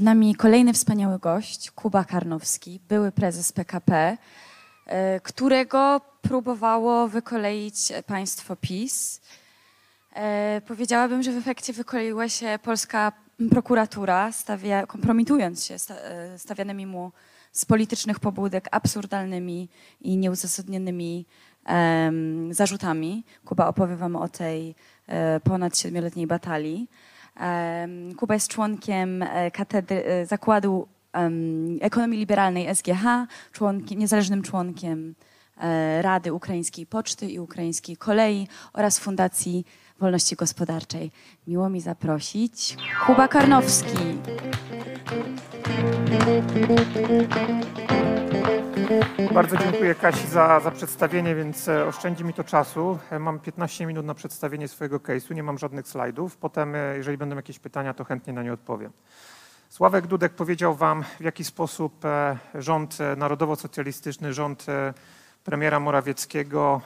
Przed nami kolejny wspaniały gość, Kuba Karnowski, były prezes PKP, e, którego próbowało wykoleić państwo PiS. E, Powiedziałabym, że w efekcie wykoleiła się polska prokuratura, stawia, kompromitując się e, stawianymi mu z politycznych pobudek absurdalnymi i nieuzasadnionymi zarzutami. Kuba opowie wam o tej ponad siedmioletniej batalii. Kuba jest członkiem e, katedry, e, zakładu ekonomii liberalnej SGH, członkiem, niezależnym członkiem e, Rady Ukraińskiej Poczty i Ukraińskiej Kolei oraz Fundacji Wolności Gospodarczej. Miło mi zaprosić Kuba Karnowski. Bardzo dziękuję Kasi za, za przedstawienie, więc e, oszczędzi mi to czasu. E, Mam 15 minut na przedstawienie swojego case'u, nie mam żadnych slajdów. Potem, e, jeżeli będą jakieś pytania, to chętnie na nie odpowiem. Sławek Dudek powiedział Wam, w jaki sposób rząd narodowo-socjalistyczny, rząd premiera Morawieckiego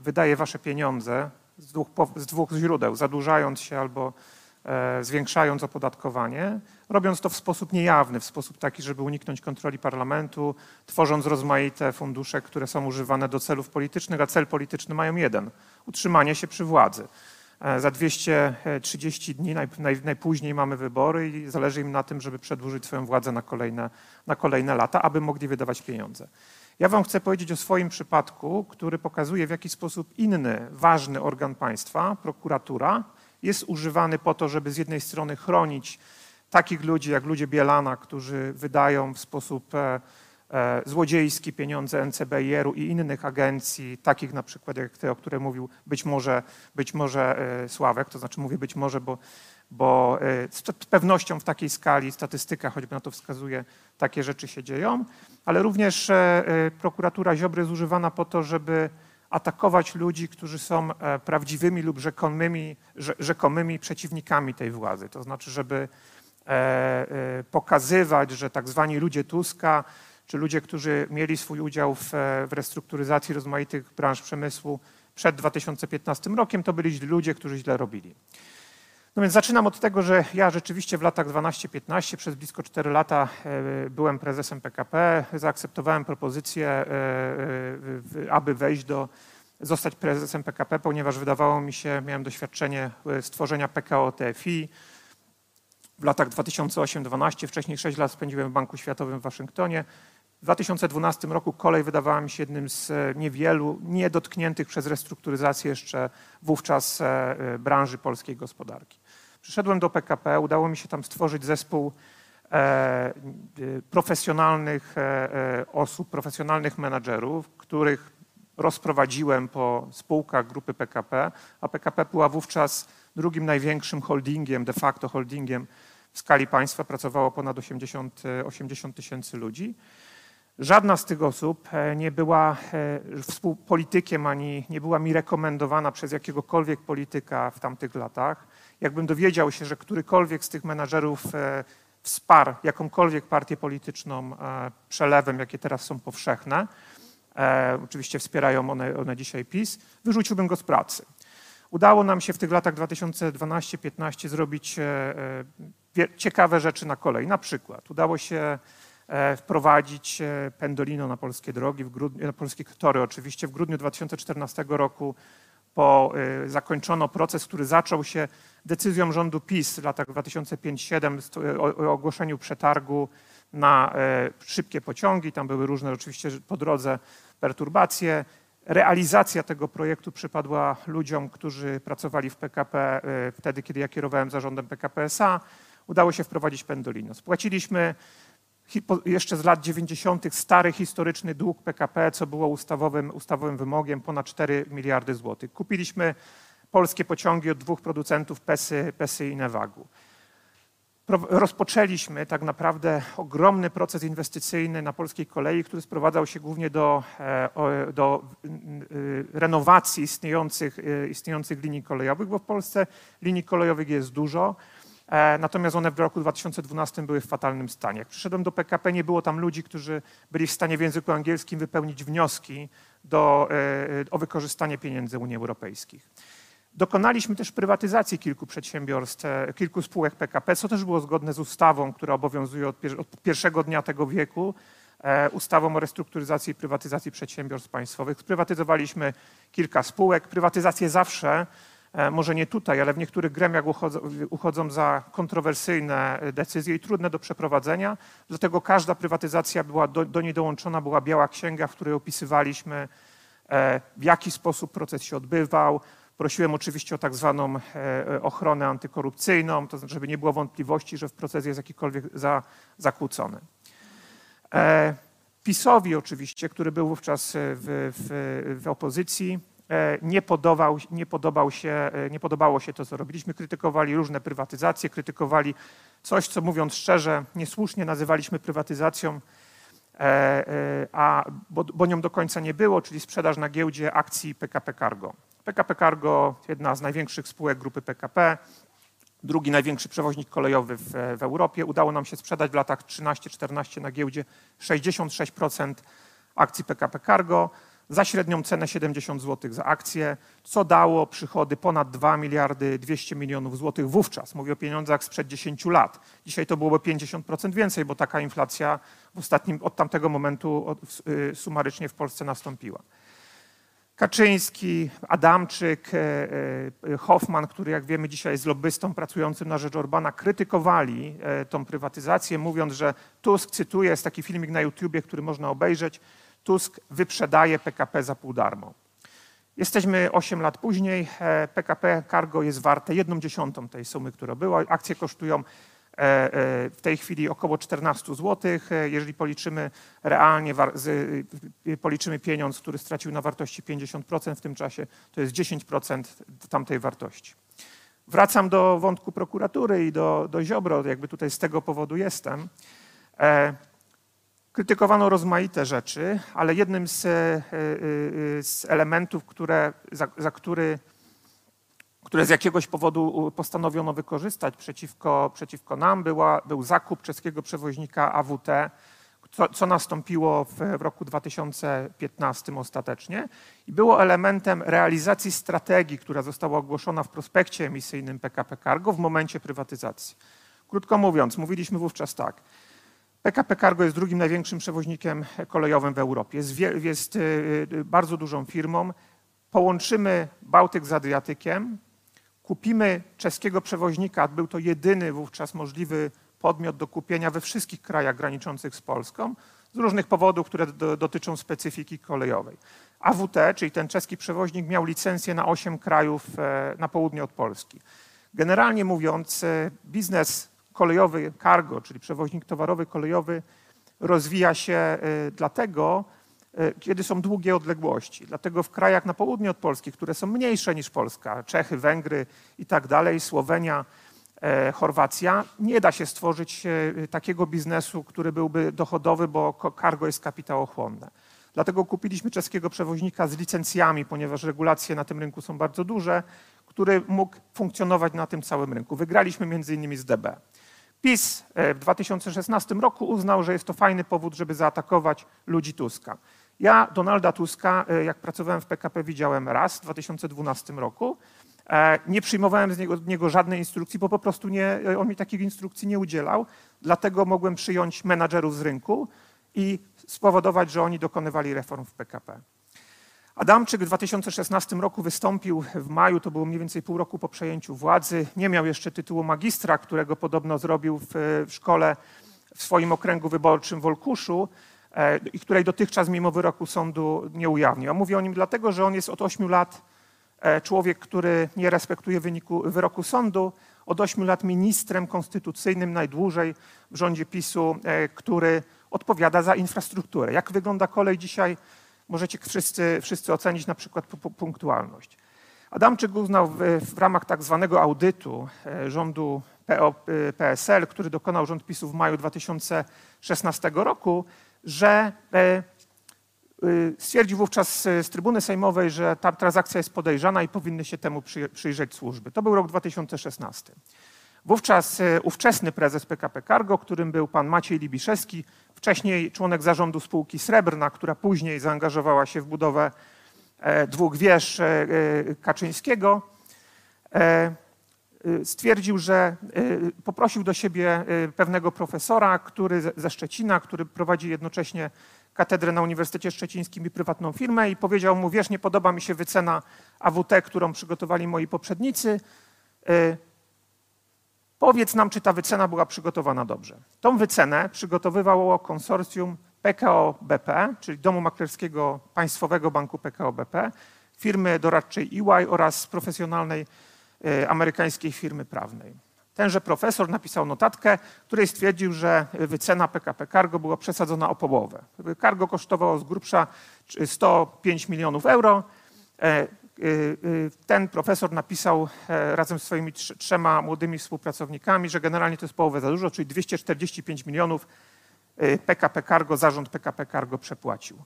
wydaje Wasze pieniądze z dwóch, z dwóch źródeł, zadłużając się albo zwiększając opodatkowanie, robiąc to w sposób niejawny, w sposób taki, żeby uniknąć kontroli parlamentu, tworząc rozmaite fundusze, które są używane do celów politycznych, a cel polityczny mają jeden utrzymanie się przy władzy. E, Za 230 dni naj, naj, najpóźniej mamy wybory i zależy im na tym, żeby przedłużyć swoją władzę na kolejne, na kolejne lata, aby mogli wydawać pieniądze. Ja Wam chcę powiedzieć o swoim przypadku, który pokazuje, w jaki sposób inny ważny organ państwa, prokuratura, jest używany po to, żeby z jednej strony chronić takich ludzi jak ludzie Bielana, którzy wydają w sposób e, e, złodziejski pieniądze NCBR-u i innych agencji, takich na przykład jak te, o które mówił być może, być może e, Sławek, to znaczy mówię być może, bo, bo z pewnością w takiej skali statystyka choćby na to wskazuje, takie rzeczy się dzieją, ale również prokuratura Ziobry jest używana po to, żeby atakować ludzi, którzy są e, prawdziwymi lub rzekomymi, rze- rzekomymi przeciwnikami tej władzy. To znaczy, żeby e, e, pokazywać, że tak zwani ludzie Tuska, czy ludzie, którzy mieli swój udział w, w restrukturyzacji rozmaitych branż przemysłu przed 2015 rokiem, to byli ludzie, którzy źle robili. No więc zaczynam od tego, że ja rzeczywiście w latach 12-15 przez blisko 4 lata e, byłem prezesem PKP. Zaakceptowałem propozycję, e, e, aby wejść do, zostać prezesem PKP, ponieważ wydawało mi się, miałem doświadczenie stworzenia PKO TFI. W latach 2008-12, wcześniej 6 lat spędziłem w Banku Światowym w Waszyngtonie. W 2012 roku kolej wydawała mi się jednym z niewielu niedotkniętych przez restrukturyzację jeszcze wówczas branży polskiej gospodarki. Przyszedłem do PKP, udało mi się tam stworzyć zespół e, e, profesjonalnych e, osób, profesjonalnych menadżerów, których rozprowadziłem po spółkach grupy PKP, a PKP była wówczas drugim największym holdingiem, de facto holdingiem w skali państwa, pracowało ponad 80 e, 80 tysięcy ludzi. Żadna z tych osób nie była współpolitykiem ani nie była mi rekomendowana przez jakiegokolwiek polityka w tamtych latach. Jakbym dowiedział się, że którykolwiek z tych menadżerów e, wsparł jakąkolwiek partię polityczną e, przelewem, jakie teraz są powszechne, e, oczywiście wspierają one, one dzisiaj PiS, wyrzuciłbym go z pracy. Udało nam się w tych latach 2012-15 zrobić ciekawe rzeczy na kolei. Na przykład udało się wprowadzić Pendolino na polskie drogi, grudniu, na polskie tory oczywiście. W grudniu 2014 roku po, e, zakończono proces, który zaczął się decyzją rządu PiS w latach 2005-2007 st- o, ogłoszeniu przetargu na e, szybkie pociągi. Tam były różne oczywiście po drodze perturbacje. Realizacja tego projektu przypadła ludziom, którzy pracowali w PKP wtedy, kiedy ja kierowałem zarządem PKP SA. Udało się wprowadzić Pendolino. Spłaciliśmy jeszcze z lat 90. stary historyczny dług PKP, co było ustawowym, ustawowym wymogiem, ponad 4 miliardy złotych. Kupiliśmy polskie pociągi od dwóch producentów, Pesy, Pesy i Nevagu. Pro- Rozpoczęliśmy tak naprawdę ogromny proces inwestycyjny na polskiej kolei, który sprowadzał się głównie do, e, do y, renowacji istniejących, y, istniejących linii kolejowych, bo w Polsce linii kolejowych jest dużo. E, Natomiast one w roku 2012 były w fatalnym stanie. Jak przyszedłem do PKP, nie było tam ludzi, którzy byli w stanie w języku angielskim wypełnić wnioski do, e, o wykorzystanie pieniędzy Unii Europejskich. Dokonaliśmy też prywatyzacji kilku przedsiębiorstw, e, kilku spółek PKP, co też było zgodne z ustawą, która obowiązuje od, pier od pierwszego dnia tego wieku, ustawą o restrukturyzacji i prywatyzacji przedsiębiorstw państwowych. Sprywatyzowaliśmy kilka spółek. Prywatyzacje zawsze, może nie tutaj, ale w niektórych gremiach uchodzą, uchodzą za kontrowersyjne decyzje i trudne do przeprowadzenia. Dlatego każda prywatyzacja była do, do niej dołączona była biała księga, w której opisywaliśmy, e, w jaki sposób proces się odbywał, Prosiłem oczywiście o tak zwaną e, ochronę antykorupcyjną, to znaczy, żeby nie było wątpliwości, że w proces jest jakikolwiek za, zakłócony. E, PiSowi oczywiście, który był wówczas w, w, w opozycji, e, nie, podobał, nie, podobał się, nie podobało się to, co robiliśmy. Krytykowali różne prywatyzacje, krytykowali coś, co mówiąc szczerze, niesłusznie nazywaliśmy prywatyzacją, a, bo, bo nią do końca nie było, czyli sprzedaż na giełdzie akcji PKP Cargo. PKP Cargo, jedna z największych spółek grupy PKP, drugi największy przewoźnik kolejowy w, w Europie. Udało nam się sprzedać w latach 13-14 na giełdzie 66% akcji PKP Cargo za średnią cenę 70 zł za akcję, co dało przychody ponad 2 miliardy 200 milionów złotych wówczas. Mówię o pieniądzach sprzed 10 lat. Dzisiaj to byłoby 50% więcej, bo taka inflacja w ostatnim, od tamtego momentu y, sumarycznie w Polsce nastąpiła. Kaczyński, Adamczyk, e, e, Hoffman, który jak wiemy dzisiaj jest lobbystą pracującym na rzecz Orbana, krytykowali e, tą prywatyzację, mówiąc, że Tusk, cytuję, jest taki filmik na YouTubie, który można obejrzeć, Tusk wyprzedaje PKP za pół darmo. Jesteśmy 8 lat później, PKP Cargo jest warte jedną dziesiątą tej sumy, która była. Akcje kosztują E, e, w tej chwili około 14 zł. E, jeżeli policzymy realnie, policzymy pieniądz, który stracił na wartości 50% w tym czasie, to jest 10% tamtej wartości. Wracam do wątku prokuratury i do, do Ziobro, jakby tutaj z tego powodu jestem. Krytykowano rozmaite rzeczy, ale jednym z, z elementów, które, za, za który które z jakiegoś powodu postanowiono wykorzystać przeciwko, przeciwko nam, była, był zakup czeskiego przewoźnika AWT, co, co nastąpiło w, w, roku 2015 ostatecznie i było elementem realizacji strategii, która została ogłoszona w prospekcie emisyjnym PKP Cargo w momencie prywatyzacji. Krótko mówiąc, mówiliśmy wówczas tak. PKP Cargo jest drugim największym przewoźnikiem kolejowym w Europie. Jest, y, y, bardzo dużą firmą. Połączymy Bałtyk z Adriatykiem, kupimy czeskiego przewoźnika, był to jedyny wówczas możliwy podmiot do kupienia we wszystkich krajach graniczących z Polską, z różnych powodów, które do, dotyczą specyfiki kolejowej. AWT, czyli ten czeski przewoźnik, miał licencję na 8 krajów e, na południe od Polski. Generalnie mówiąc, e, biznes kolejowy cargo, czyli przewoźnik towarowy kolejowy, rozwija się e, dlatego, E, kiedy są długie odległości. Dlatego w krajach na południe od Polski, które są mniejsze niż Polska, Czechy, Węgry i tak dalej, Słowenia, e, Chorwacja, nie da się stworzyć e, takiego biznesu, który byłby dochodowy, bo cargo jest kapitałochłonne. Dlatego kupiliśmy czeskiego przewoźnika z licencjami, ponieważ regulacje na tym rynku są bardzo duże, który mógł funkcjonować na tym całym rynku. Wygraliśmy między innymi z DB. PiS w 2016 roku uznał, że jest to fajny powód, żeby zaatakować ludzi Tuska. Ja Donalda Tuska, e, jak pracowałem w PKP, widziałem raz w 2012 roku. E, nie przyjmowałem z niego, od niego żadnej instrukcji, bo po prostu nie, e, on mi takich instrukcji nie udzielał. Dlatego mogłem przyjąć menadżerów z rynku i spowodować, że oni dokonywali reform w PKP. Adamczyk w 2016 roku wystąpił w maju, to było mniej więcej pół roku po przejęciu władzy. Nie miał jeszcze tytułu magistra, którego podobno zrobił w, szkole w swoim okręgu wyborczym w Olkuszu. E, i której dotychczas mimo wyroku sądu nie ujawnił. A mówię o nim dlatego, że on jest od 8 lat e, człowiek, który nie respektuje wyniku, wyroku sądu, od 8 lat ministrem konstytucyjnym najdłużej w rządzie PiSu, e, który odpowiada za infrastrukturę. Jak wygląda kolej dzisiaj, możecie wszyscy, wszyscy ocenić na przykład punktualność. Adamczyk uznał w, w ramach tak zwanego audytu rządu PO, PSL, który dokonał rząd PiSu w maju 2016 roku, że e, e, stwierdził wówczas z trybuny sejmowej, że ta transakcja jest podejrzana i powinny się temu przyjrzeć służby. To był rok 2016. Wówczas e, ówczesny prezes PKP Cargo, którym był pan Maciej Libiszewski, wcześniej członek zarządu spółki Srebrna, która później zaangażowała się w budowę dwóch wież Kaczyńskiego, e, y, stwierdził, że poprosił do siebie pewnego profesora, który ze Szczecina, który prowadzi jednocześnie katedrę na Uniwersytecie Szczecińskim i prywatną firmę i powiedział mu, wiesz, nie podoba mi się wycena AWT, którą przygotowali moi poprzednicy. Y, Powiedz nam, czy ta wycena była przygotowana dobrze. Tą wycenę przygotowywało konsorcjum PKO BP, czyli Domu Maklerskiego Państwowego Banku PKO BP, firmy doradczej EY oraz profesjonalnej e, amerykańskiej firmy prawnej. Tenże profesor napisał notatkę, w której stwierdził, że wycena PKP Cargo była przesadzona o połowę. Cargo kosztowało z grubsza 105 milionów euro. Y, y, Ten profesor napisał e, razem z swoimi trz- trzema młodymi współpracownikami, że generalnie to jest połowę za dużo, czyli 245 milionów y, PKP Cargo, zarząd PKP Cargo przepłacił.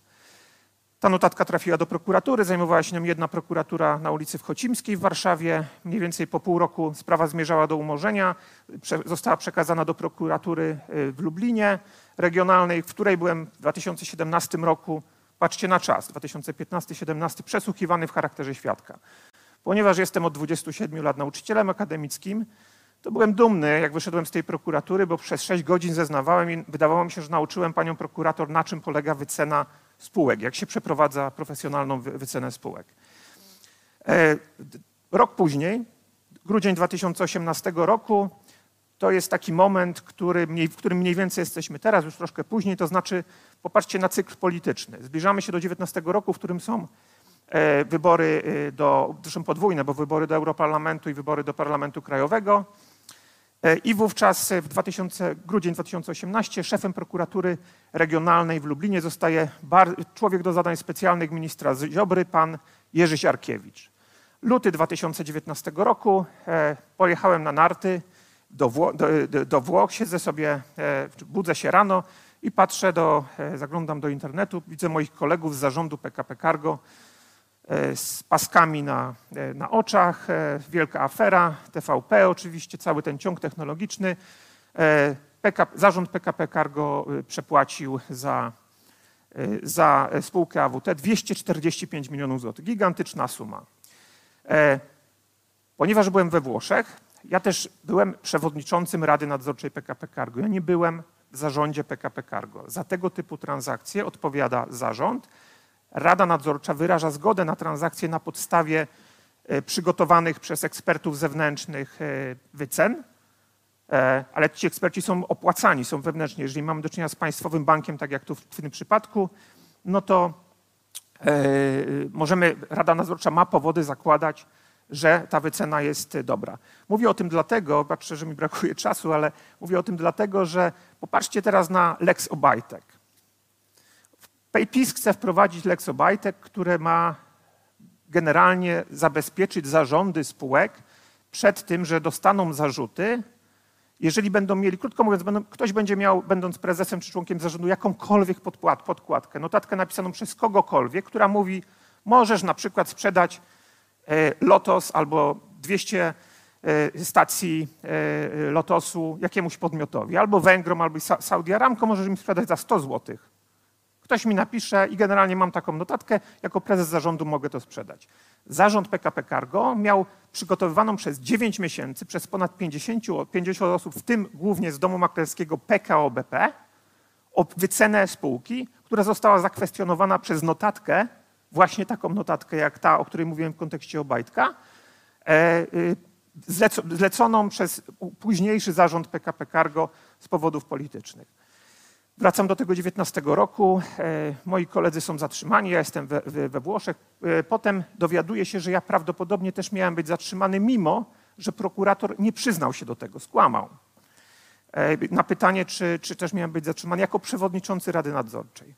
Ta notatka trafiła do prokuratury, zajmowała się nią jedna prokuratura na ulicy Wchocimskiej w Warszawie. Mniej więcej po pół roku sprawa zmierzała do umorzenia. Została przekazana do prokuratury y, w Lublinie regionalnej, w której byłem w 2017 roku, patrzcie na czas, 2015-17, przesłuchiwany w charakterze świadka. Ponieważ jestem od 27 lat nauczycielem akademickim, to byłem dumny, jak wyszedłem z tej prokuratury, bo przez 6 godzin zeznawałem i wydawało mi się, że nauczyłem panią prokurator, na czym polega wycena spółek, jak się przeprowadza profesjonalną wy- wycenę spółek. E, Rok później, grudzień 2018 roku, to jest taki moment, który w którym mniej więcej jesteśmy teraz, już troszkę później, to znaczy popatrzcie na cykl polityczny. Zbliżamy się do 19 roku, w którym są e, wybory e, do, zresztą podwójne, bo wybory do Europarlamentu i wybory do Parlamentu Krajowego. E, I wówczas w 2000, grudzień 2018 szefem prokuratury regionalnej w Lublinie zostaje bar, człowiek do zadań specjalnych ministra Ziobry, pan Jerzy Siarkiewicz. Luty 2019 roku pojechałem na narty do, Wło- do, do, Włoch, siedzę sobie, budzę się rano i patrzę, do, e, zaglądam do internetu, widzę moich kolegów z zarządu PKP Cargo e, z paskami na, e, na oczach, wielka afera, TVP oczywiście, cały ten ciąg technologiczny. PKP, zarząd PKP Cargo przepłacił za, za spółkę AWT 245 milionów złotych. Gigantyczna suma. Ponieważ byłem we Włoszech, ja też byłem przewodniczącym Rady Nadzorczej PKP Cargo. Ja nie byłem w zarządzie PKP Cargo. Za tego typu transakcje odpowiada zarząd. Rada Nadzorcza wyraża zgodę na transakcje na podstawie e, przygotowanych przez ekspertów zewnętrznych e, wycen, E, ale ci eksperci są opłacani, są wewnętrznie. Jeżeli mamy do czynienia z państwowym bankiem, tak jak tu w tym przypadku, no to możemy, Rada Nadzorcza ma powody zakładać, że ta wycena jest dobra. Mówię o tym dlatego, patrzę, że mi brakuje czasu, ale mówię o tym dlatego, że popatrzcie teraz na Lex Obajtek. PayPisk chce wprowadzić Lex Obajtek, które ma generalnie zabezpieczyć zarządy spółek przed tym, że dostaną zarzuty, jeżeli będą mieli, krótko mówiąc, będą, ktoś będzie miał, będąc prezesem czy członkiem zarządu, jakąkolwiek podpłat, podkładkę, notatkę napisaną przez kogokolwiek, która mówi, możesz na przykład sprzedać Lotos albo 200 e, stacji e, Lotosu jakiemuś podmiotowi, albo Węgrom, albo Sa- Saudi Aramco, możesz im sprzedać za 100 złotych. Ktoś mi napisze i generalnie mam taką notatkę, jako prezes zarządu mogę to sprzedać. Zarząd PKP Cargo miał przygotowywaną przez 9 miesięcy przez ponad 50, o- 50 osób, w tym głównie z domu maklerskiego PKO BP, wycenę spółki, która została zakwestionowana przez notatkę, właśnie taką notatkę jak ta, o której mówiłem w kontekście Obajtka, e, zleco- zleconą przez późniejszy zarząd PKP Cargo z powodów politycznych. Wracam do tego 19 roku. E, moi koledzy są zatrzymani, ja jestem we, we, Włoszech. E, potem dowiaduję się, że ja prawdopodobnie też miałem być zatrzymany, mimo że prokurator nie przyznał się do tego, skłamał. E, na pytanie, czy, czy też miałem być zatrzymany jako przewodniczący Rady Nadzorczej.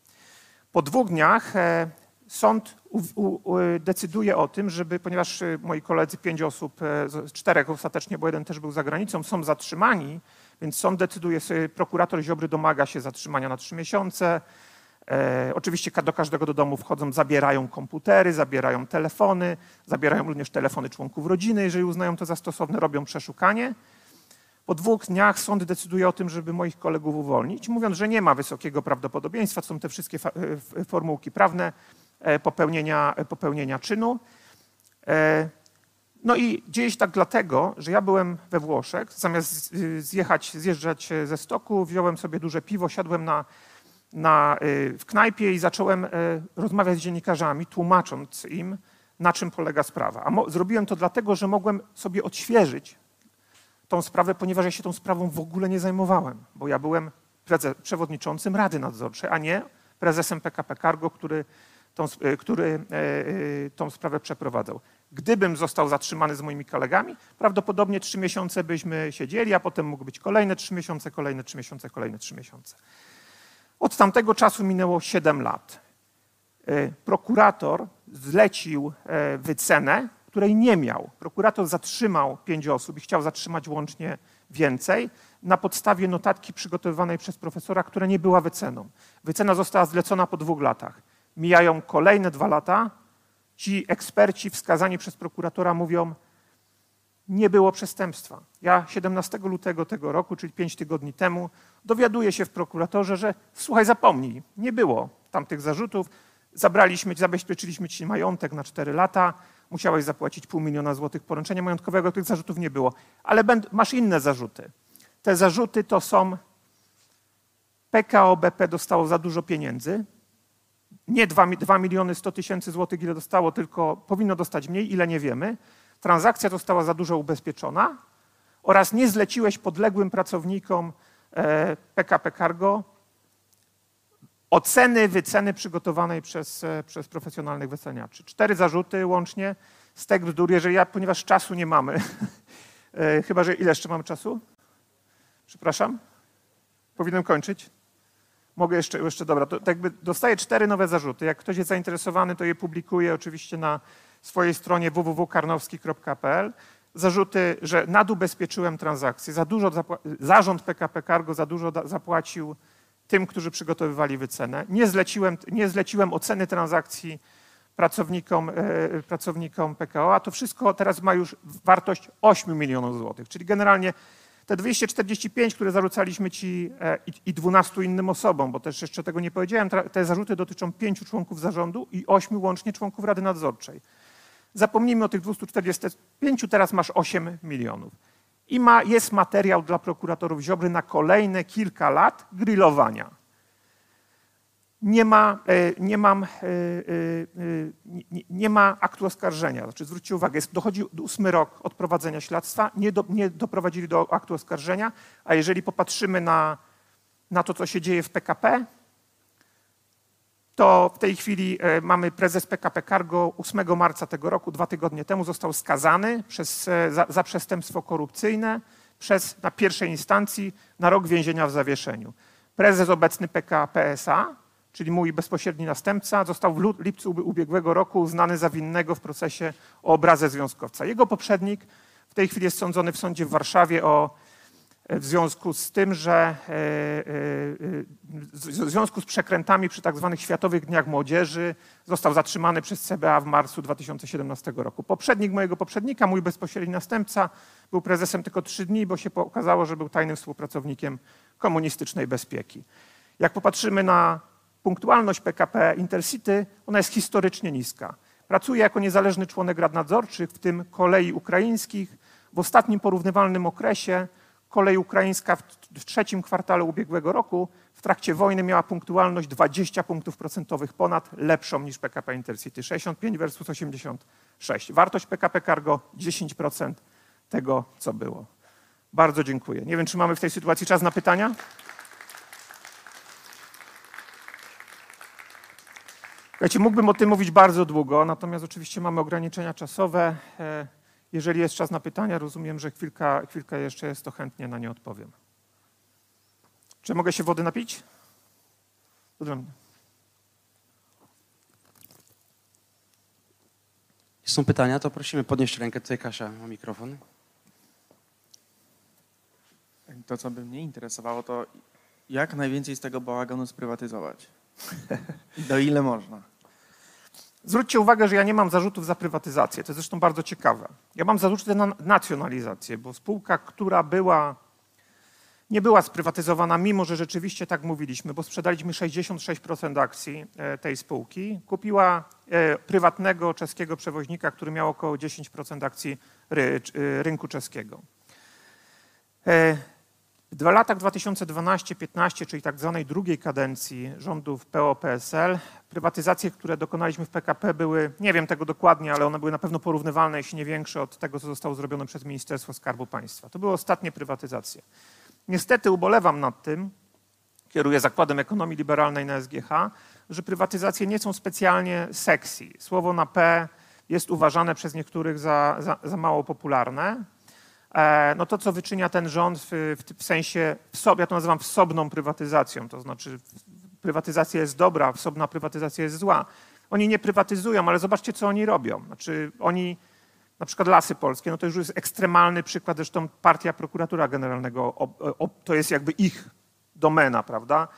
Po dwóch dniach e, sąd u, u, decyduje o tym, żeby, ponieważ e, moi koledzy, pięć osób, e, czterech ostatecznie, bo jeden też był za granicą, są zatrzymani, więc sąd decyduje sobie, prokurator Ziobry domaga się zatrzymania na trzy miesiące. E, oczywiście do każdego do domu wchodzą, zabierają komputery, zabierają telefony, zabierają również telefony członków rodziny, jeżeli uznają to za stosowne, robią przeszukanie. Po dwóch dniach sąd decyduje o tym, żeby moich kolegów uwolnić, mówiąc, że nie ma wysokiego prawdopodobieństwa, są te wszystkie e, formułki prawne popełnienia, e, popełnienia czynu. E, No i dzieje się tak dlatego, że ja byłem we Włoszech, zamiast zjechać, zjeżdżać ze stoku, wziąłem sobie duże piwo, siadłem na, na, y, w knajpie i zacząłem rozmawiać z dziennikarzami, tłumacząc im, na czym polega sprawa. A mo- zrobiłem to dlatego, że mogłem sobie odświeżyć tą sprawę, ponieważ ja się tą sprawą w ogóle nie zajmowałem, bo ja byłem preze- przewodniczącym Rady Nadzorczej, a nie prezesem PKP Cargo, który tą, e, który e, e, tą sprawę przeprowadzał. Gdybym został zatrzymany z moimi kolegami, prawdopodobnie trzy miesiące byśmy siedzieli, a potem mógł być kolejne trzy miesiące, kolejne trzy miesiące, kolejne trzy miesiące. Od tamtego czasu minęło 7 lat. Prokurator zlecił wycenę, której nie miał. Prokurator zatrzymał pięć osób i chciał zatrzymać łącznie więcej na podstawie notatki przygotowywanej przez profesora, która nie była wyceną. Wycena została zlecona po dwóch latach. Mijają kolejne dwa lata. Ci eksperci wskazani przez prokuratora mówią, nie było przestępstwa. Ja 17 lutego tego roku, czyli 5 tygodni temu, dowiaduję się w prokuratorze, że słuchaj, zapomnij, nie było tamtych zarzutów. Zabraliśmy, zabezpieczyliśmy ci majątek na 4 lata, musiałeś zapłacić pół miliona złotych poręczenia majątkowego, tych zarzutów nie było. Ale masz inne zarzuty. Te zarzuty to są PKO BP dostało za dużo pieniędzy, nie 2, 2 miliony 100 tysięcy złotych, ile dostało, tylko powinno dostać mniej, ile nie wiemy. Transakcja została za dużo ubezpieczona oraz nie zleciłeś podległym pracownikom e, PKP Cargo oceny wyceny przygotowanej przez, e, przez profesjonalnych wyceniaczy. Cztery zarzuty łącznie. Stek bzdur, jeżeli ja, ponieważ czasu nie mamy, e, chyba że ile jeszcze mam czasu? Przepraszam? Powinienem kończyć? Mogę jeszcze, jeszcze dobra, to tak jakby dostaję cztery nowe zarzuty. Jak ktoś jest zainteresowany, to je publikuję oczywiście na swojej stronie www.karnowski.pl. Zarzuty, że nadubezpieczyłem transakcje, za dużo zarząd PKP Cargo za dużo zapłacił tym, którzy przygotowywali wycenę. Nie zleciłem, nie zleciłem oceny transakcji pracownikom, e, pracownikom PKO, a to wszystko teraz ma już wartość 8 milionów złotych. Czyli generalnie te 245, które zarzucaliśmy ci e, i, i 12 innym osobom, bo też jeszcze tego nie powiedziałem, te zarzuty dotyczą pięciu członków zarządu i ośmiu łącznie członków Rady Nadzorczej. Zapomnijmy o tych 245, teraz masz 8 milionów. I ma, jest materiał dla prokuratorów Ziobry na kolejne kilka lat grillowania. Nie ma, e, nie mam, e, e, nie, ma aktu oskarżenia. Znaczy, zwróćcie uwagę, jest, dochodzi ósmy rok od prowadzenia śledztwa, nie, do, nie doprowadzili do aktu oskarżenia, a jeżeli popatrzymy na, na to, co się dzieje w PKP, to w tej chwili mamy prezes PKP Cargo 8 marca tego roku, dwa tygodnie temu, został skazany przez, za, za przestępstwo korupcyjne przez, na pierwszej instancji na rok więzienia w zawieszeniu. Prezes obecny PKP SA, czyli mój bezpośredni następca, został w lipcu ub- ubiegłego roku uznany za winnego w procesie o obrazę związkowca. Jego poprzednik w tej chwili jest sądzony w sądzie w Warszawie o w związku z tym, że e, e, e, w związku z przekrętami przy tak zwanych Światowych Dniach Młodzieży został zatrzymany przez CBA w marcu 2017 roku. Poprzednik mojego poprzednika, mój bezpośredni następca, był prezesem tylko trzy dni, bo się okazało, że był tajnym współpracownikiem komunistycznej bezpieki. Jak popatrzymy na punktualność PKP Intercity, ona jest historycznie niska. Pracuje jako niezależny członek rad nadzorczych, w tym kolei ukraińskich. W ostatnim porównywalnym okresie kolej ukraińska w, w trzecim kwartale ubiegłego roku w trakcie wojny miała punktualność 20 punktów procentowych ponad, lepszą niż PKP Intercity. 65 versus 86. Wartość PKP Cargo 10% tego, co było. Bardzo dziękuję. Nie wiem, czy mamy w tej sytuacji czas na pytania? Słuchajcie, mógłbym o tym mówić bardzo długo, natomiast oczywiście mamy ograniczenia czasowe. E, Jeżeli jest czas na pytania, rozumiem, że chwilka, chwilka jeszcze jest, to chętnie na nie odpowiem. Czy mogę się wody napić? Dobrze. Jeśli są pytania, to prosimy podnieść rękę. Tutaj Kasia ma mikrofon. To, co by mnie interesowało, to jak najwięcej z tego bałaganu sprywatyzować? Do ile można? Zwróćcie uwagę, że ja nie mam zarzutów za prywatyzację. To jest zresztą bardzo ciekawe. Ja mam zarzuty na nacjonalizację, bo spółka, która była nie była sprywatyzowana, mimo że rzeczywiście tak mówiliśmy, bo sprzedaliśmy 66% akcji e, tej spółki. Kupiła e, prywatnego czeskiego przewoźnika, który miał około 10% akcji e, rynku czeskiego. W latach 2012-15, czyli tak zwanej drugiej kadencji rządów PO-PSL, prywatyzacje, które dokonaliśmy w PKP były, nie wiem tego dokładnie, ale one były na pewno porównywalne, jeśli nie większe od tego, co zostało zrobione przez Ministerstwo Skarbu Państwa. To były ostatnie prywatyzacje. Niestety ubolewam nad tym, kieruję Zakładem Ekonomii Liberalnej na SGH, że prywatyzacje nie są specjalnie sexy. Słowo na P jest uważane przez niektórych za, za, za mało popularne. E, no to, co wyczynia ten rząd w, w, w sensie, ja to nazywam wsobną prywatyzacją, to znaczy prywatyzacja jest dobra, wsobna prywatyzacja jest zła. Oni nie prywatyzują, ale zobaczcie, co oni robią. Znaczy oni, na przykład Lasy Polskie, no to już jest ekstremalny przykład, zresztą partia prokuratura generalnego, o, o, to jest jakby ich domena, prawda?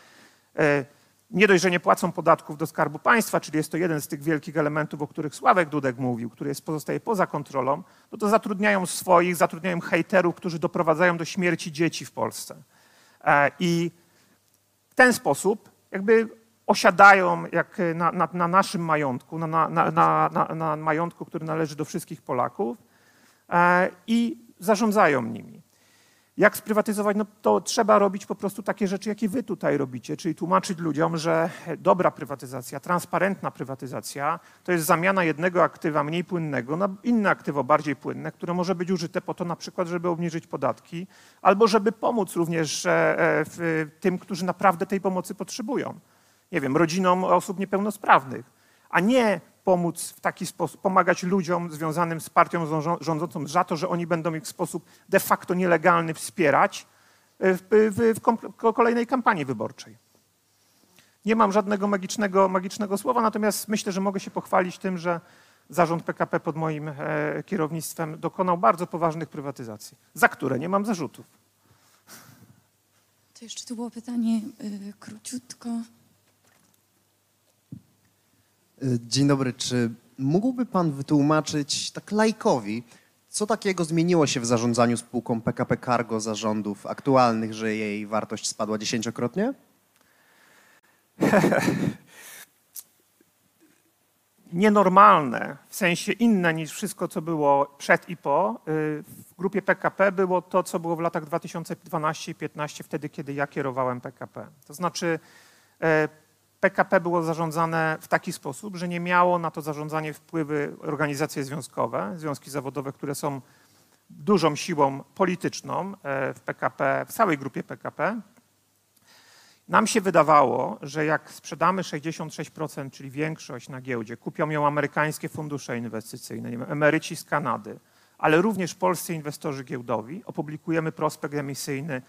Nie dość, że nie płacą podatków do Skarbu Państwa, czyli jest to jeden z tych wielkich elementów, o których Sławek Dudek mówił, który jest, pozostaje poza kontrolą, no to zatrudniają swoich, zatrudniają hejterów, którzy doprowadzają do śmierci dzieci w Polsce. E, I w ten sposób jakby osiadają jak na, na, na naszym majątku, na, na majątku, który należy do wszystkich Polaków e, i zarządzają nimi. Jak sprywatyzować? No to trzeba robić po prostu takie rzeczy, jakie wy tutaj robicie, czyli tłumaczyć ludziom, że dobra prywatyzacja, transparentna prywatyzacja to jest zamiana jednego aktywa mniej płynnego na inne aktywo bardziej płynne, które może być użyte po to na przykład, żeby obniżyć podatki albo żeby pomóc również e, e, tym, którzy naprawdę tej pomocy potrzebują. Nie wiem, rodzinom osób niepełnosprawnych, a nie pomóc w taki sposób, pomagać ludziom związanym z partią rządzącą- za to, że oni będą ich w sposób de facto nielegalny wspierać w, w, w ko- kolejnej kampanii wyborczej. Nie mam żadnego magicznego, magicznego słowa, natomiast myślę, że mogę się pochwalić tym, że zarząd PKP pod moim e, kierownictwem dokonał bardzo poważnych prywatyzacji, za które nie mam zarzutów. To jeszcze tu było pytanie y, króciutko. Y, Dzień dobry. Czy mógłby Pan wytłumaczyć tak lajkowi, co takiego zmieniło się w zarządzaniu spółką PKP Cargo zarządów aktualnych, że jej wartość spadła dziesięciokrotnie? nienormalne, w sensie inne niż wszystko, co było przed i po, y, w grupie PKP było to, co było w latach 2012 i 2015, wtedy, kiedy ja kierowałem PKP. To znaczy e, PKP było zarządzane w taki sposób, że nie miało na to zarządzanie wpływy organizacje związkowe, związki zawodowe, które są dużą siłą polityczną e, w PKP, w całej grupie PKP. Nam się wydawało, że jak sprzedamy 66%, czyli większość na giełdzie, kupią ją amerykańskie fundusze inwestycyjne, nie wiem, emeryci z Kanady, ale również polscy inwestorzy giełdowi, opublikujemy prospekt emisyjny,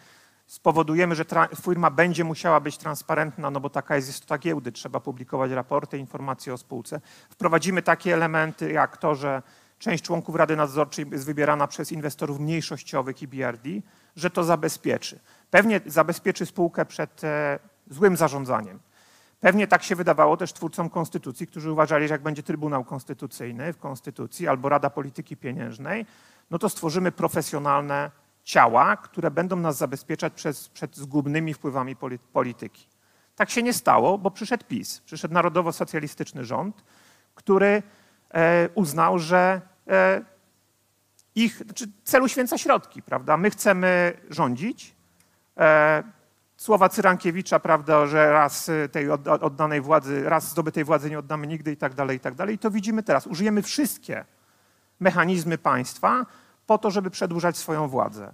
spowodujemy, że firma będzie musiała być transparentna, no bo taka jest istota giełdy, trzeba publikować raporty, informacje o spółce. Wprowadzimy takie elementy jak to, że część członków Rady Nadzorczej jest wybierana przez inwestorów mniejszościowych i BRD, że to zabezpieczy. Pewnie zabezpieczy spółkę przed e, złym zarządzaniem. Pewnie tak się wydawało też twórcom konstytucji, którzy uważali, że jak będzie Trybunał Konstytucyjny w konstytucji albo Rada Polityki Pieniężnej, no to stworzymy profesjonalne ciała, które będą nas zabezpieczać przed zgubnymi wpływami poli- polityki. Tak się nie stało, bo przyszedł PiS, przyszedł narodowo-socjalistyczny rząd, który e, uznał, że e, ich znaczy celu święca środki, prawda? My chcemy rządzić. E, słowa Cyrankiewicza, prawda, że raz tej odda- oddanej władzy, raz zdobytej władzy nie oddamy nigdy i tak dalej, i tak dalej. I to widzimy teraz. Użyjemy wszystkie mechanizmy państwa po to, żeby przedłużać swoją władzę.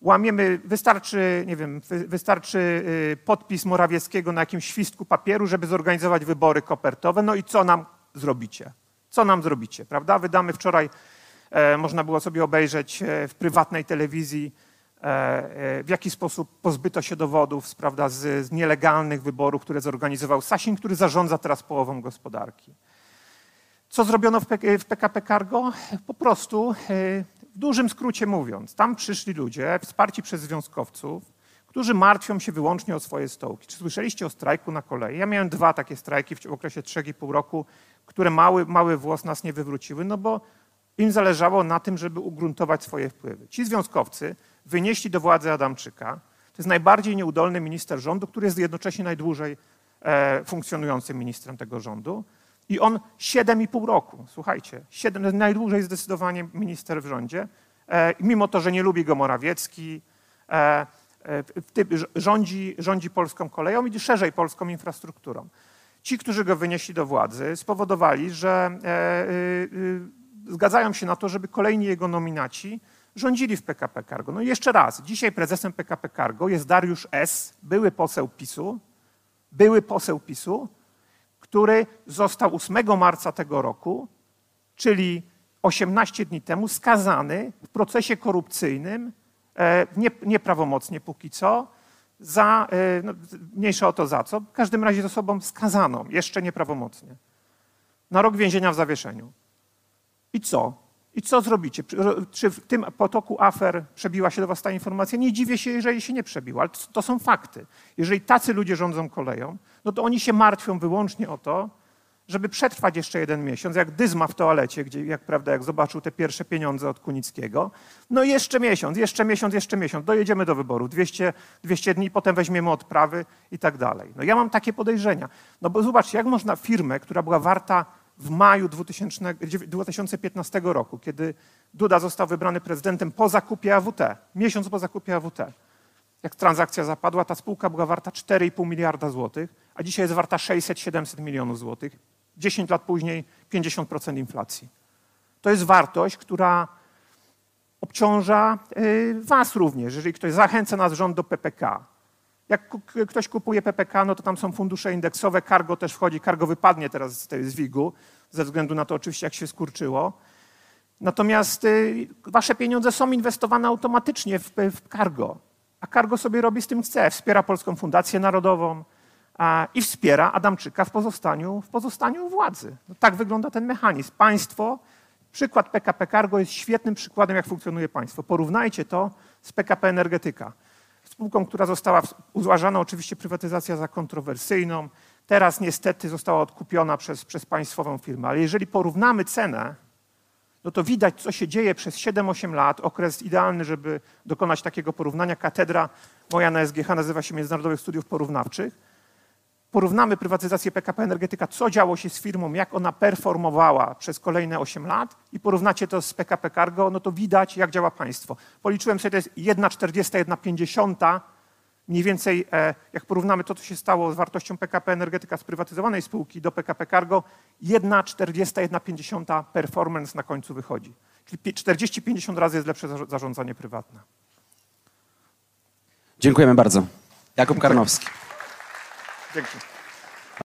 Łamiemy, wystarczy, nie wiem, wy- wystarczy y, podpis Morawieckiego na jakimś świstku papieru, żeby zorganizować wybory kopertowe. No i co nam zrobicie? Co nam zrobicie, prawda? Wydamy wczoraj, e, można było sobie obejrzeć e, w prywatnej telewizji, e, e, w jaki sposób pozbyto się dowodów prawda, z, z nielegalnych wyborów, które zorganizował Sasin, który zarządza teraz połową gospodarki. Co zrobiono w, PKP Cargo? Po prostu, w dużym skrócie mówiąc, tam przyszli ludzie wsparci przez związkowców, którzy martwią się wyłącznie o swoje stołki. Czy słyszeliście o strajku na kolei? Ja miałem dwa takie strajki w okresie 3,5 roku, które mały, mały włos nas nie wywróciły, no bo im zależało na tym, żeby ugruntować swoje wpływy. Ci związkowcy wynieśli do władzy Adamczyka, To jest najbardziej nieudolny minister rządu, który jest jednocześnie najdłużej e, funkcjonującym ministrem tego rządu. I on 7,5 roku, słuchajcie, 7, najdłużej zdecydowanie minister w rządzie, e, mimo to, że nie lubi go Morawiecki, e, e, rządzi, rządzi polską koleją i szerzej polską infrastrukturą. Ci, którzy go wynieśli do władzy, spowodowali, że e, y, y, zgadzają się na to, żeby kolejni jego nominaci rządzili w PKP Cargo. No i jeszcze raz, dzisiaj prezesem PKP Cargo jest Dariusz S., były poseł PiSu, były poseł PiSu, który został 8 marca tego roku, czyli 18 dni temu, skazany w procesie korupcyjnym, e, nie, nieprawomocnie póki co, za, e, no, mniejsza o to za co, w każdym razie z osobą skazaną, jeszcze nieprawomocnie, na rok więzienia w zawieszeniu. I co? I co zrobicie? Czy- w tym potoku afer przebiła się do was ta informacja? Nie dziwię się, jeżeli się nie przebiła, ale to, są fakty. Jeżeli tacy ludzie rządzą koleją, no to oni się martwią wyłącznie o to, żeby przetrwać jeszcze jeden miesiąc, jak Dyzma w toalecie, gdzie, jak prawda, jak zobaczył te pierwsze pieniądze od Kunickiego. No jeszcze miesiąc, jeszcze miesiąc, jeszcze miesiąc. Dojedziemy do wyborów. 200, 200 dni, potem weźmiemy odprawy i tak dalej. No ja mam takie podejrzenia. No bo zobaczcie, jak można firmę, która była warta w maju 2000, 2015 roku, kiedy Duda został wybrany prezydentem po zakupie AWT, miesiąc po zakupie AWT, jak transakcja zapadła, ta spółka była warta 4,5 miliarda złotych, a dzisiaj jest warta 600-700 milionów złotych. 10 lat później 50% inflacji. To jest wartość, która obciąża y, Was również, jeżeli ktoś zachęca nas rząd do PPK. Jak ktoś kupuje PPK, no to tam są fundusze indeksowe, cargo też wchodzi, cargo wypadnie teraz z tej z WIG-u, ze względu na to oczywiście, jak się skurczyło. Natomiast y, wasze pieniądze są inwestowane automatycznie w, w cargo, a cargo sobie robi z tym chce. Wspiera Polską Fundację Narodową a, i wspiera Adamczyka w pozostaniu, w pozostaniu władzy. No, tak wygląda ten mechanizm. Państwo, przykład PKP Cargo jest świetnym przykładem, jak funkcjonuje państwo. Porównajcie to z PKP Energetyka. Spółką, która została uważana oczywiście prywatyzacja za kontrowersyjną. Teraz niestety została odkupiona przez, przez państwową firmę. Ale jeżeli porównamy cenę no to widać, co się dzieje przez 7-8 lat, okres idealny, żeby dokonać takiego porównania. Katedra moja na SGH nazywa się Międzynarodowych Studiów Porównawczych. Porównamy prywatyzację PKP Energetyka, co działo się z firmą, jak ona performowała przez kolejne 8 lat i porównacie to z PKP Cargo, no to widać, jak działa państwo. Policzyłem sobie, to jest 1,40, 1,50 mniej więcej, e, jak porównamy to, co się stało z wartością PKP Energetyka sprywatyzowanej spółki do PKP Cargo, 1,40, 1,50 performance na końcu wychodzi. Czyli pi- 40-50 razy jest lepsze zarządzanie prywatne. Dziękujemy bardzo. Jakub Karnowski. Dankeschön.